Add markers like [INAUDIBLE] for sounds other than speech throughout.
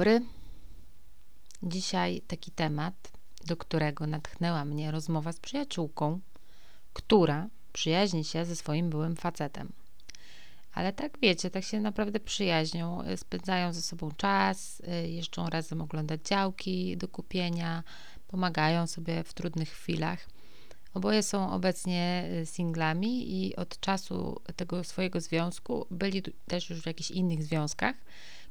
Dobry. Dzisiaj taki temat, do którego natchnęła mnie rozmowa z przyjaciółką, która przyjaźni się ze swoim byłym facetem. Ale tak wiecie, tak się naprawdę przyjaźnią, y, spędzają ze sobą czas, y, jeżdżą razem oglądać działki do kupienia, pomagają sobie w trudnych chwilach. Oboje są obecnie y, singlami i od czasu tego swojego związku byli też już w jakichś innych związkach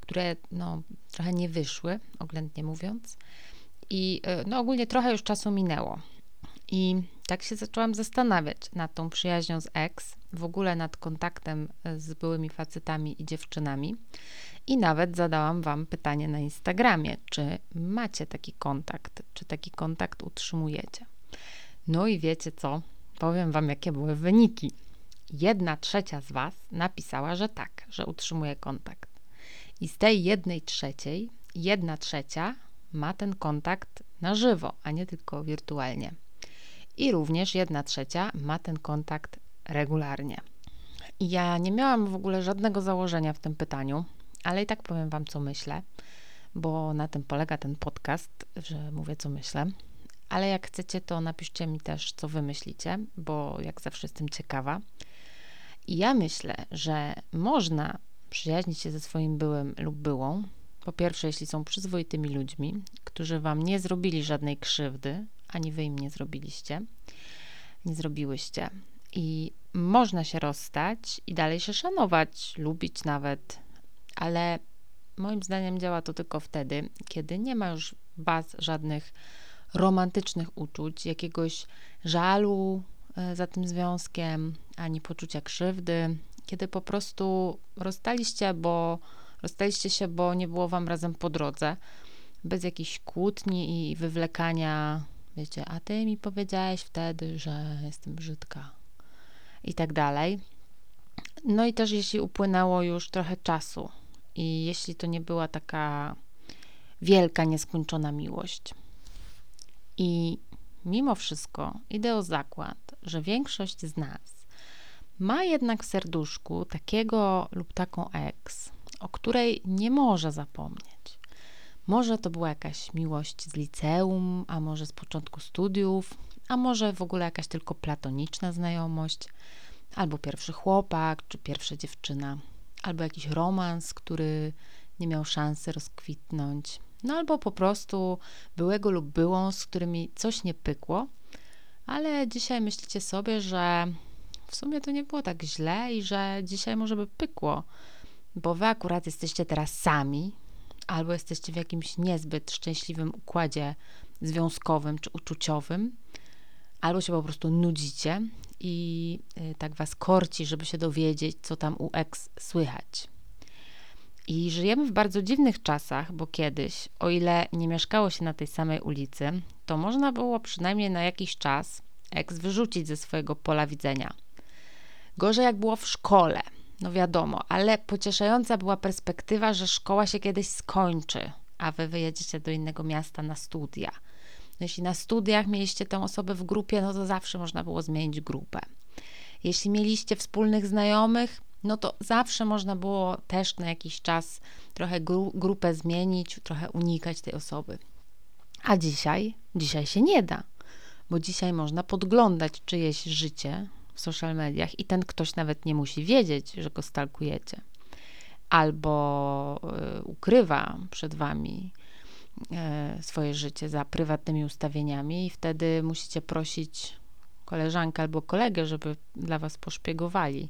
które no, trochę nie wyszły, oględnie mówiąc. I e, no, ogólnie trochę już czasu minęło. I tak się zaczęłam zastanawiać nad tą przyjaźnią z ex, w ogóle nad kontaktem e, z byłymi facetami i dziewczynami. I nawet zadałam Wam pytanie na Instagramie, czy macie taki kontakt, czy taki kontakt utrzymujecie. No i wiecie co? Powiem Wam, jakie były wyniki. Jedna trzecia z Was napisała, że tak, że utrzymuje kontakt. I z tej jednej trzeciej, jedna trzecia ma ten kontakt na żywo, a nie tylko wirtualnie. I również jedna trzecia ma ten kontakt regularnie. Ja nie miałam w ogóle żadnego założenia w tym pytaniu, ale i tak powiem Wam, co myślę, bo na tym polega ten podcast, że mówię, co myślę. Ale jak chcecie, to napiszcie mi też, co wy myślicie, bo jak zawsze jestem ciekawa. I ja myślę, że można przyjaźnić się ze swoim byłym lub byłą. Po pierwsze, jeśli są przyzwoitymi ludźmi, którzy wam nie zrobili żadnej krzywdy, ani wy im nie zrobiliście, nie zrobiłyście. I można się rozstać i dalej się szanować, lubić nawet, ale moim zdaniem działa to tylko wtedy, kiedy nie ma już baz żadnych romantycznych uczuć, jakiegoś żalu e, za tym związkiem, ani poczucia krzywdy, kiedy po prostu rozstaliście, bo rozstaliście się, bo nie było wam razem po drodze, bez jakichś kłótni i wywlekania, wiecie, a ty mi powiedziałeś wtedy, że jestem brzydka i tak dalej. No i też jeśli upłynęło już trochę czasu i jeśli to nie była taka wielka, nieskończona miłość. I mimo wszystko idę o zakład, że większość z nas ma jednak w serduszku takiego lub taką ex, o której nie może zapomnieć. Może to była jakaś miłość z liceum, a może z początku studiów, a może w ogóle jakaś tylko platoniczna znajomość, albo pierwszy chłopak, czy pierwsza dziewczyna, albo jakiś romans, który nie miał szansy rozkwitnąć, no albo po prostu byłego lub byłą, z którymi coś nie pykło, ale dzisiaj myślicie sobie, że w sumie to nie było tak źle i że dzisiaj może by pykło, bo wy akurat jesteście teraz sami, albo jesteście w jakimś niezbyt szczęśliwym układzie związkowym czy uczuciowym, albo się po prostu nudzicie i y, tak was korci, żeby się dowiedzieć, co tam u ex słychać. I żyjemy w bardzo dziwnych czasach, bo kiedyś, o ile nie mieszkało się na tej samej ulicy, to można było przynajmniej na jakiś czas ex wyrzucić ze swojego pola widzenia Gorzej jak było w szkole, no wiadomo, ale pocieszająca była perspektywa, że szkoła się kiedyś skończy, a wy wyjedziecie do innego miasta na studia. No jeśli na studiach mieliście tę osobę w grupie, no to zawsze można było zmienić grupę. Jeśli mieliście wspólnych znajomych, no to zawsze można było też na jakiś czas trochę gru grupę zmienić, trochę unikać tej osoby. A dzisiaj, dzisiaj się nie da, bo dzisiaj można podglądać czyjeś życie, w social mediach i ten ktoś nawet nie musi wiedzieć, że go stalkujecie. Albo y, ukrywa przed wami y, swoje życie za prywatnymi ustawieniami i wtedy musicie prosić koleżankę albo kolegę, żeby dla was poszpiegowali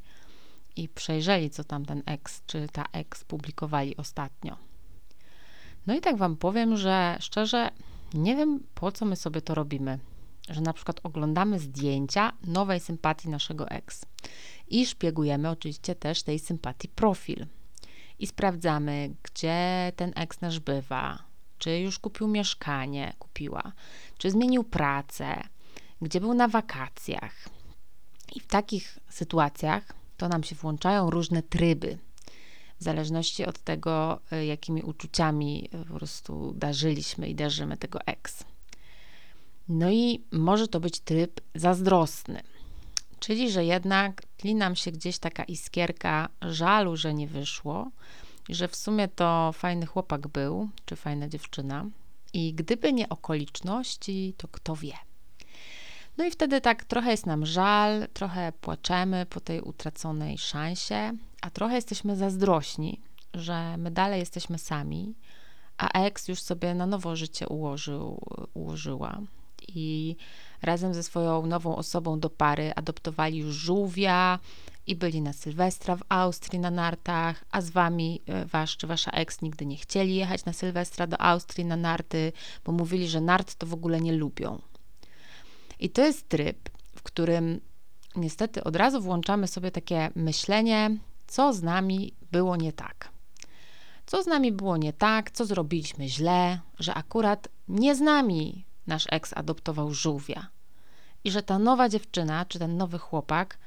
i przejrzeli, co tam ten ex czy ta ex publikowali ostatnio. No i tak wam powiem, że szczerze nie wiem, po co my sobie to robimy że na przykład oglądamy zdjęcia nowej sympatii naszego ex i szpiegujemy oczywiście też tej sympatii profil i sprawdzamy, gdzie ten ex nasz bywa, czy już kupił mieszkanie, kupiła, czy zmienił pracę, gdzie był na wakacjach. I w takich sytuacjach to nam się włączają różne tryby. W zależności od tego, y, jakimi uczuciami po prostu darzyliśmy i darzymy tego ex. No i może to być tryb zazdrosny, czyli że jednak tli nam się gdzieś taka iskierka żalu, że nie wyszło, że w sumie to fajny chłopak był, czy fajna dziewczyna. I gdyby nie okoliczności, to kto wie. No i wtedy tak trochę jest nam żal, trochę płaczemy po tej utraconej szansie, a trochę jesteśmy zazdrośni, że my dalej jesteśmy sami, a ex już sobie na nowo życie ułożył, ułożyła. I razem ze swoją nową osobą do pary adoptowali żółwia i byli na Sylwestra w Austrii na nartach, a z wami e, wasz czy wasza ex nigdy nie chcieli jechać na Sylwestra do Austrii na narty, bo mówili, że nart to w ogóle nie lubią. I to jest tryb, w którym niestety od razu włączamy sobie takie myślenie, co z nami było nie tak. Co z nami było nie tak, co zrobiliśmy źle, że akurat nie z nami nasz eks adoptował żółwia. I że ta nowa dziewczyna, czy ten nowy chłopak,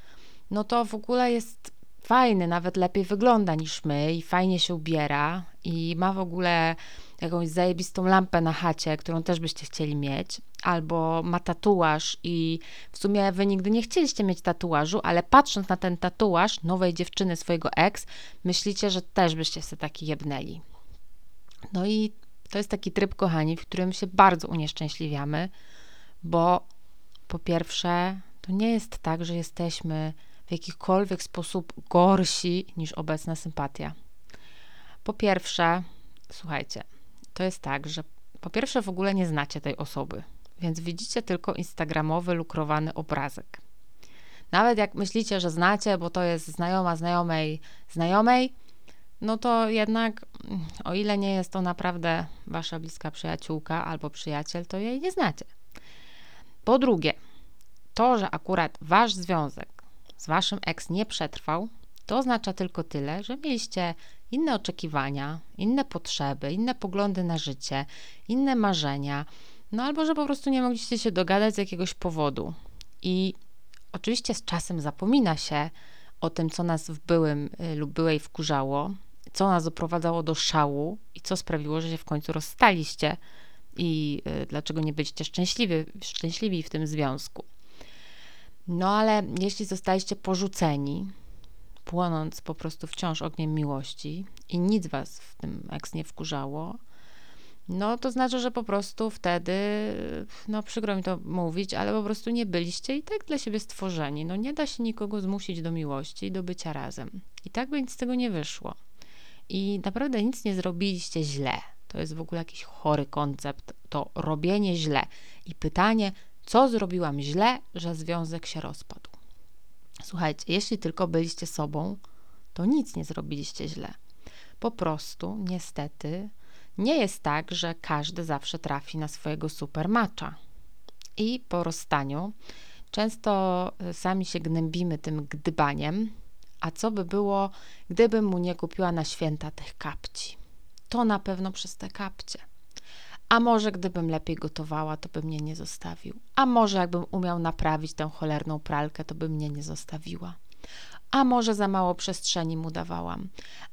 no to w ogóle jest fajny, nawet lepiej wygląda niż my i fajnie się ubiera i ma w ogóle jakąś zajebistą lampę na chacie, którą też byście chcieli mieć, albo ma tatuaż i w sumie wy nigdy nie chcieliście mieć tatuażu, ale patrząc na ten tatuaż nowej dziewczyny, swojego ex, myślicie, że też byście sobie taki jebnęli. No i to jest taki tryb, kochani, w którym się bardzo unieszczęśliwiamy, bo po pierwsze, to nie jest tak, że jesteśmy w jakikolwiek sposób gorsi niż obecna sympatia. Po pierwsze, słuchajcie, to jest tak, że po pierwsze w ogóle nie znacie tej osoby, więc widzicie tylko instagramowy, lukrowany obrazek. Nawet jak myślicie, że znacie, bo to jest znajoma znajomej znajomej, no to jednak, o ile nie jest to naprawdę wasza bliska przyjaciółka albo przyjaciel, to jej nie znacie. Po drugie, to, że akurat wasz związek z waszym ex nie przetrwał, to oznacza tylko tyle, że mieliście inne oczekiwania, inne potrzeby, inne poglądy na życie, inne marzenia, no albo że po prostu nie mogliście się dogadać z jakiegoś powodu. I oczywiście z czasem zapomina się o tym, co nas w byłym y, lub byłej wkurzało, co nas doprowadzało do szału i co sprawiło, że się w końcu rozstaliście i y, dlaczego nie byliście szczęśliwi, szczęśliwi w tym związku. No ale jeśli zostaliście porzuceni, płonąc po prostu wciąż ogniem miłości i nic was w tym eks nie wkurzało, no to znaczy, że po prostu wtedy, no przykro mi to mówić, ale po prostu nie byliście i tak dla siebie stworzeni. No nie da się nikogo zmusić do miłości i do bycia razem. I tak by nic z tego nie wyszło. I naprawdę nic nie zrobiliście źle. To jest w ogóle jakiś chory koncept, to robienie źle. I pytanie, co zrobiłam źle, że związek się rozpadł? Słuchajcie, jeśli tylko byliście sobą, to nic nie zrobiliście źle. Po prostu, niestety, nie jest tak, że każdy zawsze trafi na swojego supermacza. I po rozstaniu często y, sami się gnębimy tym gdybaniem, a co by było, gdybym mu nie kupiła na święta tych kapci? To na pewno przez te kapcie. A może gdybym lepiej gotowała, to by mnie nie zostawił. A może jakbym umiał naprawić tę cholerną pralkę, to by mnie nie zostawiła. A może za mało przestrzeni mu dawałam.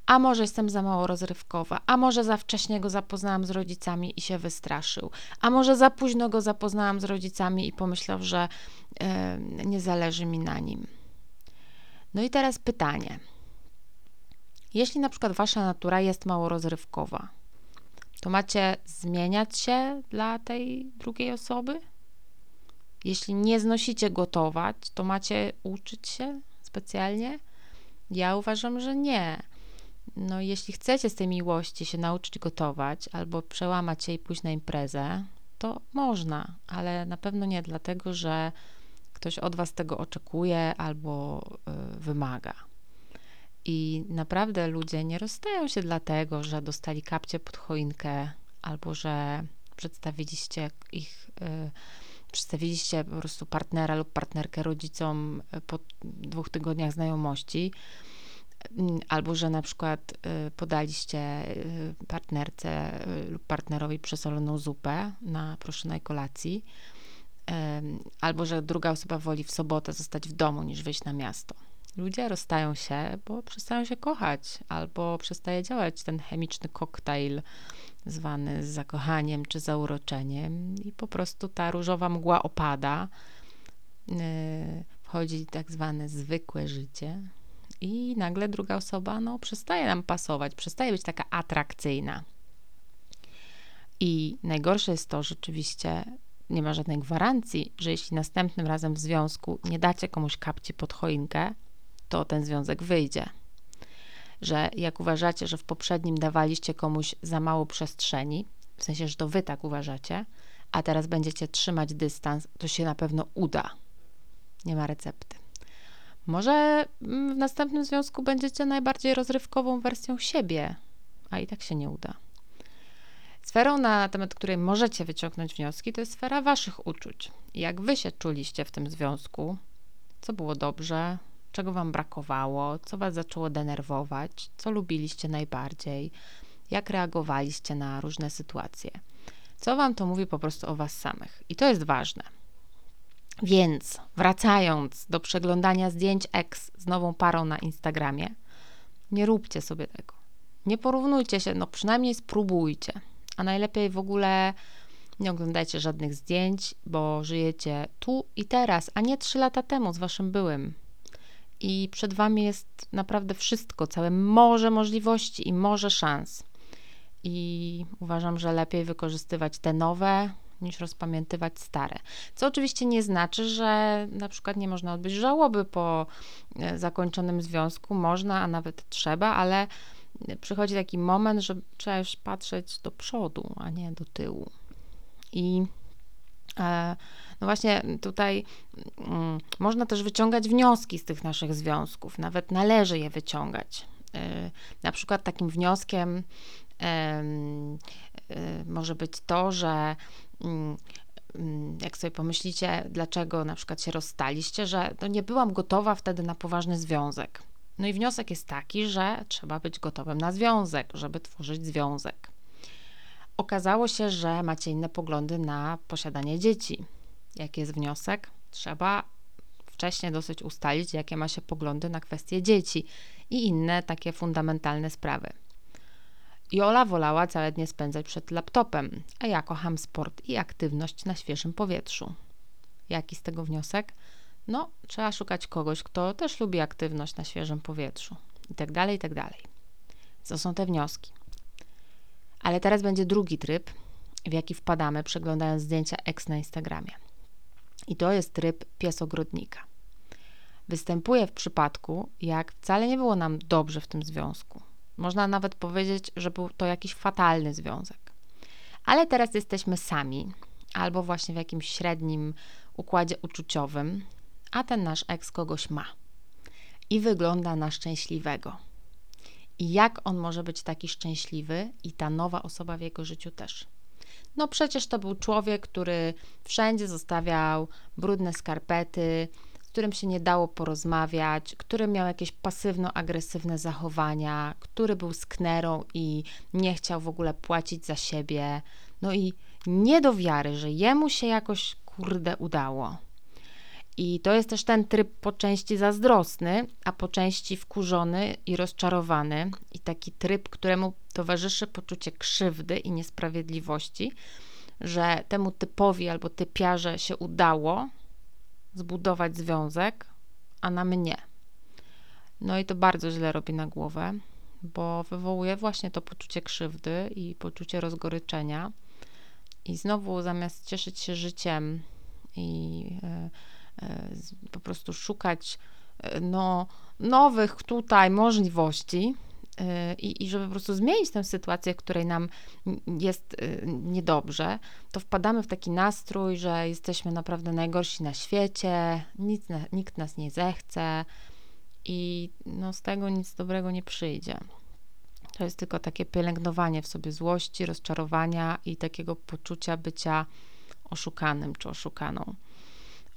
A może jestem za mało rozrywkowa. A może za wcześnie go zapoznałam z rodzicami i się wystraszył. A może za późno go zapoznałam z rodzicami i pomyślał, że yy, nie zależy mi na nim. No i teraz pytanie. Jeśli na przykład wasza natura jest mało rozrywkowa, to macie zmieniać się dla tej drugiej osoby? Jeśli nie znosicie gotować, to macie uczyć się specjalnie? Ja uważam, że nie. No, jeśli chcecie z tej miłości się nauczyć gotować albo przełamać się i pójść na imprezę, to można, ale na pewno nie dlatego, że ktoś od was tego oczekuje albo y, wymaga. I naprawdę ludzie nie rozstają się dlatego, że dostali kapcie pod choinkę albo że przedstawiliście ich, y, przedstawiliście po prostu partnera lub partnerkę rodzicom y, po dwóch tygodniach znajomości, mm, albo że na przykład podaliście partnerce lub partnerowi przesoloną zupę na proszonej kolacji, albo że druga osoba woli w sobotę zostać w domu niż wyjść na miasto. Ludzie rozstają się, bo przestają się kochać, albo przestaje działać ten chemiczny koktajl zwany zakochaniem czy zauroczeniem, i po prostu ta różowa mgła opada. Yy, wchodzi tak zwane zwykłe życie, i nagle druga osoba no, przestaje nam pasować, przestaje być taka atrakcyjna. I najgorsze jest to rzeczywiście, nie ma żadnej gwarancji, że jeśli następnym razem w związku nie dacie komuś kapci pod choinkę, to ten związek wyjdzie. Że jak uważacie, że w poprzednim dawaliście komuś za mało przestrzeni, w sensie, że to wy tak uważacie, a teraz będziecie trzymać dystans, to się na pewno uda. Nie ma recepty. Może mm, w następnym związku będziecie najbardziej rozrywkową wersją siebie, a i tak się nie uda. Sferą, na temat której możecie wyciągnąć wnioski, to jest sfera waszych uczuć. Jak wy się czuliście w tym związku, co było dobrze, czego wam brakowało, co was zaczęło denerwować, co lubiliście najbardziej, jak reagowaliście na różne sytuacje. Co wam to mówi po prostu o was samych. I to jest ważne. Więc wracając do przeglądania zdjęć ex z nową parą na Instagramie, nie róbcie sobie tego. Nie porównujcie się, no przynajmniej spróbujcie. A najlepiej w ogóle nie oglądajcie żadnych zdjęć, bo żyjecie tu i teraz, a nie trzy lata temu z waszym byłym. I przed wami jest naprawdę wszystko, całe morze możliwości i morze szans. I uważam, że lepiej wykorzystywać te nowe, niż rozpamiętywać stare. Co oczywiście nie znaczy, że na przykład nie można odbyć żałoby po e, zakończonym związku. Można, a nawet trzeba, ale przychodzi taki moment, że trzeba już patrzeć do przodu, a nie do tyłu. I e, no właśnie tutaj mm, można też wyciągać wnioski z tych naszych związków, nawet należy je wyciągać. E, na przykład takim wnioskiem może być to, że mm, mm, jak sobie pomyślicie, dlaczego na przykład się rozstaliście, że no nie byłam gotowa wtedy na poważny związek. No i wniosek jest taki, że trzeba być gotowym na związek, żeby tworzyć związek. Okazało się, że macie inne poglądy na posiadanie dzieci. Jaki jest wniosek? Trzeba wcześniej dosyć ustalić, jakie ma się poglądy na kwestie dzieci i inne takie fundamentalne sprawy. Jola wolała całe dnie spędzać przed laptopem, a ja kocham sport i aktywność na świeżym powietrzu. Jaki z tego wniosek? No, trzeba szukać kogoś, kto też lubi aktywność na świeżym powietrzu. I tak dalej, i tak. To są te wnioski. Ale teraz będzie drugi tryb, w jaki wpadamy, przeglądając zdjęcia ex na Instagramie. I to jest tryb piesogrodnika. Występuje w przypadku, jak wcale nie było nam dobrze w tym związku można nawet powiedzieć, że był to jakiś fatalny związek. Ale teraz jesteśmy sami, albo właśnie w jakimś średnim układzie uczuciowym, a ten nasz eks kogoś ma i wygląda na szczęśliwego. I jak on może być taki szczęśliwy i ta nowa osoba w jego życiu też? No przecież to był człowiek, który wszędzie zostawiał brudne skarpety, którym się nie dało porozmawiać, który miał jakieś pasywno-agresywne zachowania, który był sknerą i nie chciał w ogóle płacić za siebie. No i nie do wiary, że jemu się jakoś kurde udało. I to jest też ten tryb po części zazdrosny, a po części wkurzony i rozczarowany, i taki tryb, któremu towarzyszy poczucie krzywdy i niesprawiedliwości, że temu typowi albo typiarze się udało, zbudować związek, a na mnie. No i to bardzo źle robi na głowę, bo wywołuje właśnie to poczucie krzywdy i poczucie rozgoryczenia. I znowu zamiast cieszyć się życiem i e, po prostu szukać e, no, nowych tutaj możliwości, i, i żeby po prostu zmienić tę sytuację, w której nam jest niedobrze, to wpadamy w taki nastrój, że jesteśmy naprawdę najgorsi na świecie, nic, nikt nas nie zechce i no, z tego nic dobrego nie przyjdzie. To jest tylko takie pielęgnowanie w sobie złości, rozczarowania i takiego poczucia bycia oszukanym czy oszukaną.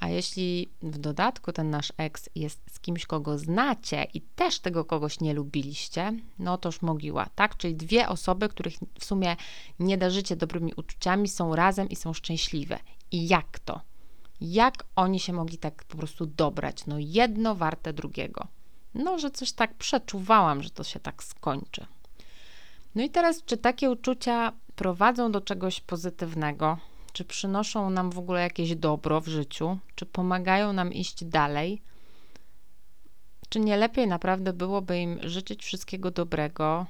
A jeśli w dodatku ten nasz eks jest z kimś, kogo znacie i też tego kogoś nie lubiliście, no toż mogiła, tak? Czyli dwie osoby, których w sumie nie darzycie dobrymi uczuciami, są razem i są szczęśliwe. I jak to? Jak oni się mogli tak po prostu dobrać? No jedno warte drugiego. No, że coś tak przeczuwałam, że to się tak skończy. No i teraz, czy takie uczucia prowadzą do czegoś pozytywnego? Czy przynoszą nam w ogóle jakieś dobro w życiu, czy pomagają nam iść dalej, czy nie lepiej naprawdę byłoby im życzyć wszystkiego dobrego,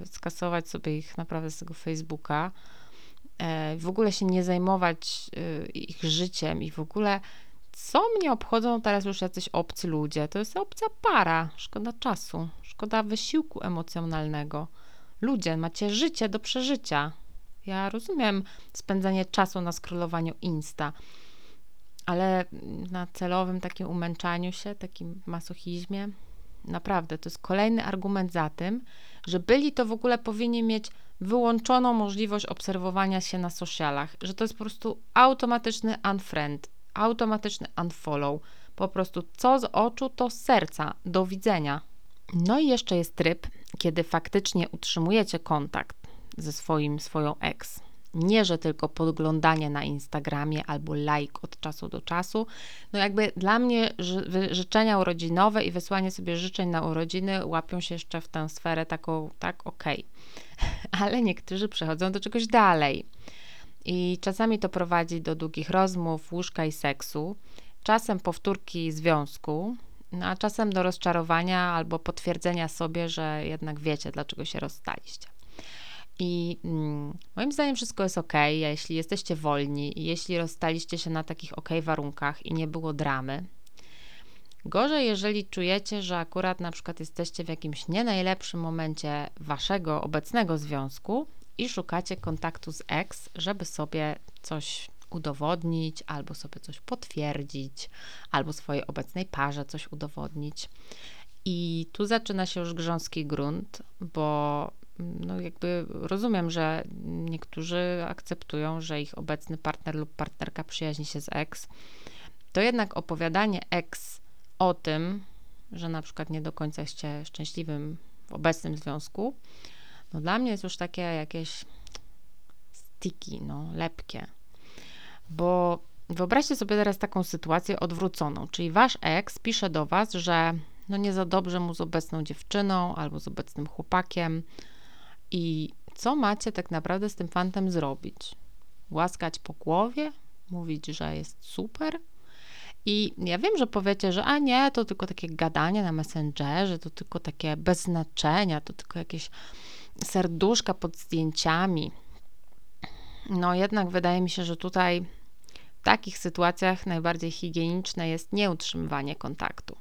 yy, skasować sobie ich naprawdę z tego Facebooka, yy, w ogóle się nie zajmować yy, ich życiem i w ogóle co mnie obchodzą teraz już jacyś obcy ludzie? To jest obca para. Szkoda czasu, szkoda wysiłku emocjonalnego. Ludzie, macie życie do przeżycia. Ja rozumiem spędzanie czasu na scrollowaniu Insta, ale na celowym takim umęczaniu się, takim masochizmie, naprawdę to jest kolejny argument za tym, że byli to w ogóle powinni mieć wyłączoną możliwość obserwowania się na socialach, że to jest po prostu automatyczny unfriend, automatyczny unfollow. Po prostu co z oczu, to z serca. Do widzenia. No i jeszcze jest tryb, kiedy faktycznie utrzymujecie kontakt ze swoim, swoją ex. Nie, że tylko podglądanie na Instagramie albo like od czasu do czasu. No jakby dla mnie ży życzenia urodzinowe i wysłanie sobie życzeń na urodziny łapią się jeszcze w tę sferę taką, tak, okej. Okay. [LAUGHS] Ale niektórzy przechodzą do czegoś dalej. I czasami to prowadzi do długich rozmów, łóżka i seksu, czasem powtórki związku, no a czasem do rozczarowania albo potwierdzenia sobie, że jednak wiecie, dlaczego się rozstaliście. I mm, moim zdaniem wszystko jest ok, jeśli jesteście wolni jeśli rozstaliście się na takich ok warunkach i nie było dramy. Gorzej, jeżeli czujecie, że akurat na przykład jesteście w jakimś nie najlepszym momencie waszego obecnego związku i szukacie kontaktu z ex, żeby sobie coś udowodnić, albo sobie coś potwierdzić, albo swojej obecnej parze coś udowodnić. I tu zaczyna się już grząski grunt, bo no jakby rozumiem, że niektórzy akceptują, że ich obecny partner lub partnerka przyjaźni się z ex. To jednak opowiadanie ex o tym, że na przykład nie do końca jesteście szczęśliwym w obecnym związku, no dla mnie jest już takie jakieś sticky, no lepkie. Bo wyobraźcie sobie teraz taką sytuację odwróconą, czyli wasz ex pisze do was, że no nie za dobrze mu z obecną dziewczyną albo z obecnym chłopakiem i co macie tak naprawdę z tym fantem zrobić? Łaskać po głowie? Mówić, że jest super? I ja wiem, że powiecie, że a nie, to tylko takie gadanie na Messengerze, to tylko takie bez znaczenia, to tylko jakieś serduszka pod zdjęciami. No jednak wydaje mi się, że tutaj w takich sytuacjach najbardziej higieniczne jest nieutrzymywanie kontaktu.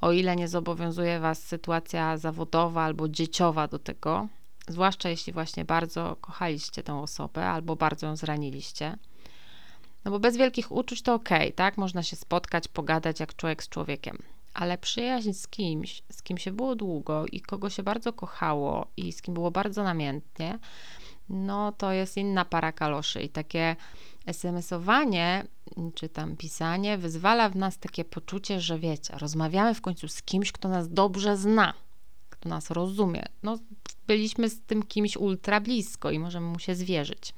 O ile nie zobowiązuje Was sytuacja zawodowa albo dzieciowa do tego, zwłaszcza jeśli właśnie bardzo kochaliście tę osobę albo bardzo ją zraniliście. No bo bez wielkich uczuć to ok, tak? Można się spotkać, pogadać jak człowiek z człowiekiem ale przyjaźń z kimś, z kim się było długo i kogo się bardzo kochało i z kim było bardzo namiętnie, no to jest inna para kaloszy i takie SMS-owanie czy tam pisanie wyzwala w nas takie poczucie, że wiecie, rozmawiamy w końcu z kimś, kto nas dobrze zna, kto nas rozumie. No, byliśmy z tym kimś ultra blisko i możemy mu się zwierzyć.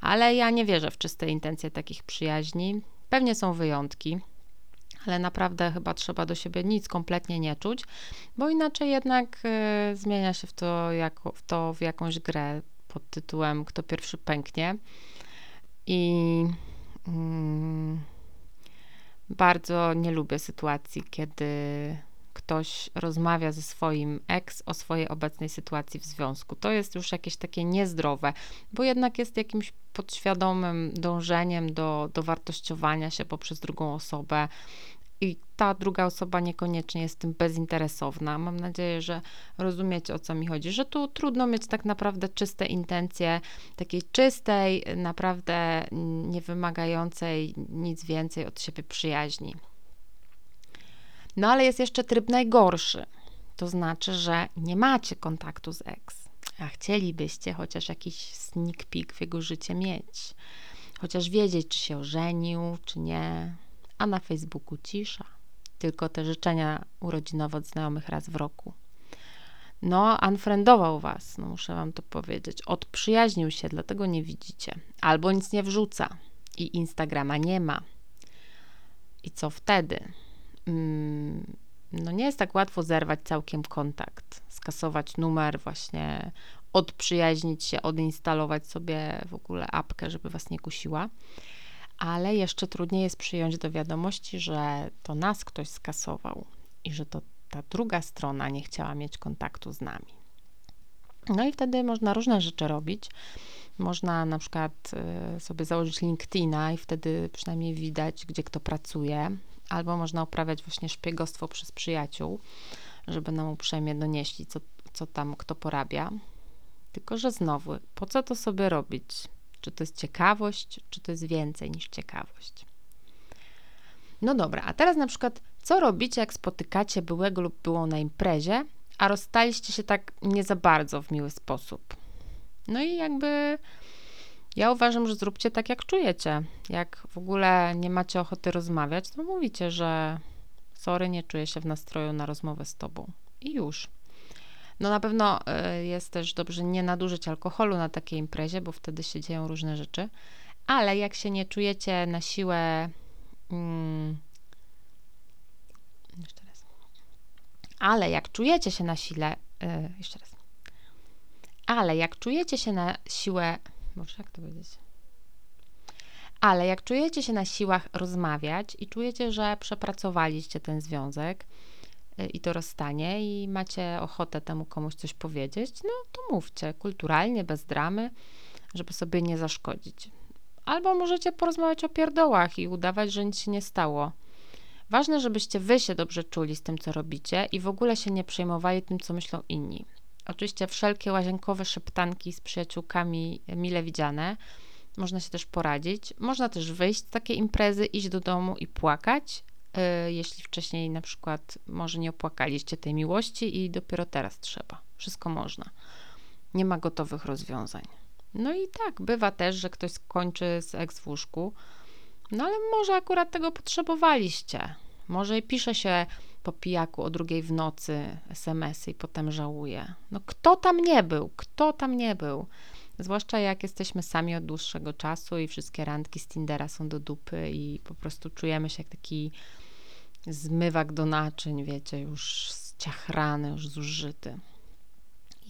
Ale ja nie wierzę w czyste intencje takich przyjaźni. Pewnie są wyjątki ale naprawdę chyba trzeba do siebie nic kompletnie nie czuć, bo inaczej jednak y, zmienia się w to, w to w jakąś grę pod tytułem Kto pierwszy pęknie. I mm, bardzo nie lubię sytuacji, kiedy ktoś rozmawia ze swoim ex o swojej obecnej sytuacji w związku. To jest już jakieś takie niezdrowe, bo jednak jest jakimś podświadomym dążeniem do, do wartościowania się poprzez drugą osobę. I ta druga osoba niekoniecznie jest tym bezinteresowna. Mam nadzieję, że rozumiecie o co mi chodzi, że tu trudno mieć tak naprawdę czyste intencje, takiej czystej, naprawdę nie wymagającej nic więcej od siebie przyjaźni. No ale jest jeszcze tryb najgorszy. To znaczy, że nie macie kontaktu z ex, a chcielibyście chociaż jakiś sneak peek w jego życie mieć. Chociaż wiedzieć, czy się ożenił, czy nie. A na Facebooku cisza. Tylko te życzenia urodzinowe od znajomych raz w roku. No, unfriendował was, no muszę wam to powiedzieć. Odprzyjaźnił się, dlatego nie widzicie. Albo nic nie wrzuca i Instagrama nie ma. I co wtedy? Mm, no nie jest tak łatwo zerwać całkiem kontakt, skasować numer, właśnie odprzyjaźnić się, odinstalować sobie w ogóle apkę, żeby was nie kusiła. Ale jeszcze trudniej jest przyjąć do wiadomości, że to nas ktoś skasował i że to ta druga strona nie chciała mieć kontaktu z nami. No i wtedy można różne rzeczy robić. Można na przykład y, sobie założyć LinkedIna i wtedy przynajmniej widać, gdzie kto pracuje, albo można uprawiać właśnie szpiegostwo przez przyjaciół, żeby nam uprzejmie donieśli, co, co tam kto porabia. Tylko, że znowu, po co to sobie robić? Czy to jest ciekawość, czy to jest więcej niż ciekawość? No dobra, a teraz na przykład, co robicie, jak spotykacie byłego lub byłą na imprezie, a rozstaliście się tak nie za bardzo w miły sposób? No i jakby ja uważam, że zróbcie tak, jak czujecie. Jak w ogóle nie macie ochoty rozmawiać, to mówicie, że sorry, nie czuję się w nastroju na rozmowę z tobą. I już. No na pewno y, jest też dobrze nie nadużyć alkoholu na takiej imprezie, bo wtedy się dzieją różne rzeczy. Ale jak się nie czujecie na siłę. Hmm, jeszcze raz. Ale jak czujecie się na sile. Yy, jeszcze raz. Ale jak czujecie się na siłę. Może jak to powiedzieć? Ale jak czujecie się na siłach rozmawiać i czujecie, że przepracowaliście ten związek, i to rozstanie i macie ochotę temu komuś coś powiedzieć, no to mówcie kulturalnie, bez dramy, żeby sobie nie zaszkodzić. Albo możecie porozmawiać o pierdołach i udawać, że nic się nie stało. Ważne, żebyście wy się dobrze czuli z tym, co robicie i w ogóle się nie przejmowali tym, co myślą inni. Oczywiście wszelkie łazienkowe szeptanki z przyjaciółkami mile widziane. Można się też poradzić. Można też wyjść z takiej imprezy, iść do domu i płakać, E, jeśli wcześniej na przykład może nie opłakaliście tej miłości i dopiero teraz trzeba. Wszystko można. Nie ma gotowych rozwiązań. No i tak, bywa też, że ktoś skończy z eks w łóżku, no ale może akurat tego potrzebowaliście. Może i pisze się po pijaku o drugiej w nocy SMS-y i potem żałuje. No kto tam nie był? Kto tam nie był? Zwłaszcza jak jesteśmy sami od dłuższego czasu i wszystkie randki z Tindera są do dupy i po prostu czujemy się jak taki zmywak do naczyń, wiecie, już ciachrany, już zużyty.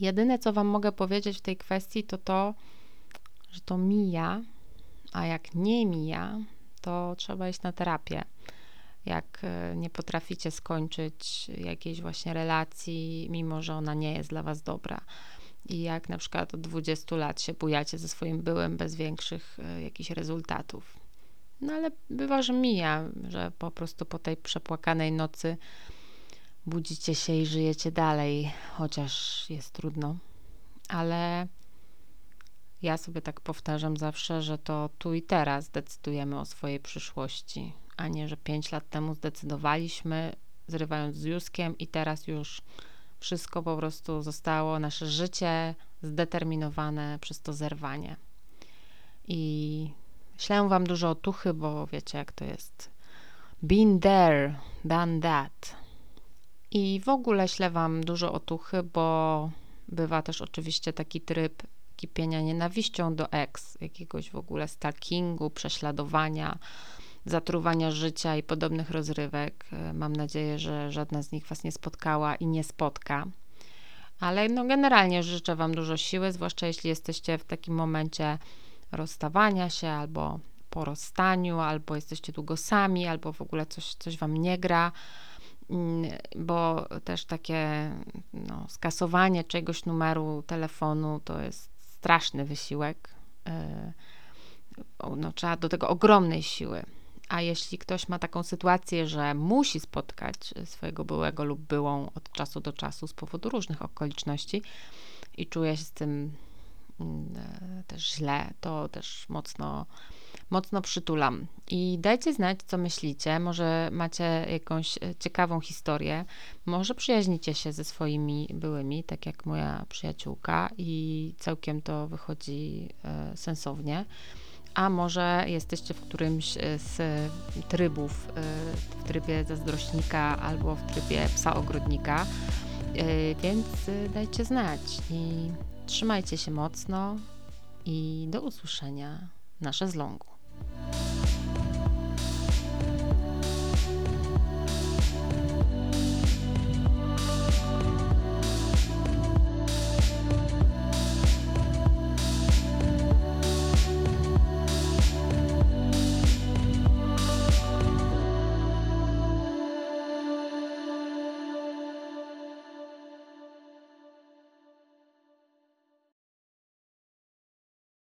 Jedyne, co Wam mogę powiedzieć w tej kwestii, to to, że to mija, a jak nie mija, to trzeba iść na terapię. Jak e, nie potraficie skończyć jakiejś właśnie relacji, mimo że ona nie jest dla Was dobra. I jak na przykład od 20 lat się bujacie ze swoim byłem bez większych e, jakichś rezultatów. No ale bywa, że mija, że po prostu po tej przepłakanej nocy budzicie się i żyjecie dalej, chociaż jest trudno. Ale ja sobie tak powtarzam zawsze, że to tu i teraz decydujemy o swojej przyszłości, a nie, że pięć lat temu zdecydowaliśmy, zrywając z Juskiem i teraz już wszystko po prostu zostało, nasze życie zdeterminowane przez to zerwanie. I Ślę wam dużo otuchy, bo wiecie jak to jest. Been there, done that. I w ogóle ślę wam dużo otuchy, bo bywa też oczywiście taki tryb kipienia nienawiścią do ex, jakiegoś w ogóle stalkingu, prześladowania, zatruwania życia i podobnych rozrywek. Mam nadzieję, że żadna z nich was nie spotkała i nie spotka. Ale no generalnie życzę wam dużo siły, zwłaszcza jeśli jesteście w takim momencie rozstawania się, albo po rozstaniu, albo jesteście długo sami, albo w ogóle coś, coś wam nie gra, mm, bo też takie no, skasowanie czegoś numeru telefonu to jest straszny wysiłek. E, no, trzeba do tego ogromnej siły. A jeśli ktoś ma taką sytuację, że musi spotkać swojego byłego lub byłą od czasu do czasu z powodu różnych okoliczności i czuje się z tym Mm, e, też źle, to też mocno, mocno przytulam. I dajcie znać, co myślicie. Może macie jakąś e, ciekawą historię. Może przyjaźnicie się ze swoimi byłymi, tak jak moja przyjaciółka, i całkiem to wychodzi e, sensownie. A może jesteście w którymś z trybów, w trybie zazdrośnika albo w trybie psa ogrodnika, więc dajcie znać. I Trzymajcie się mocno i do usłyszenia na szezlongu.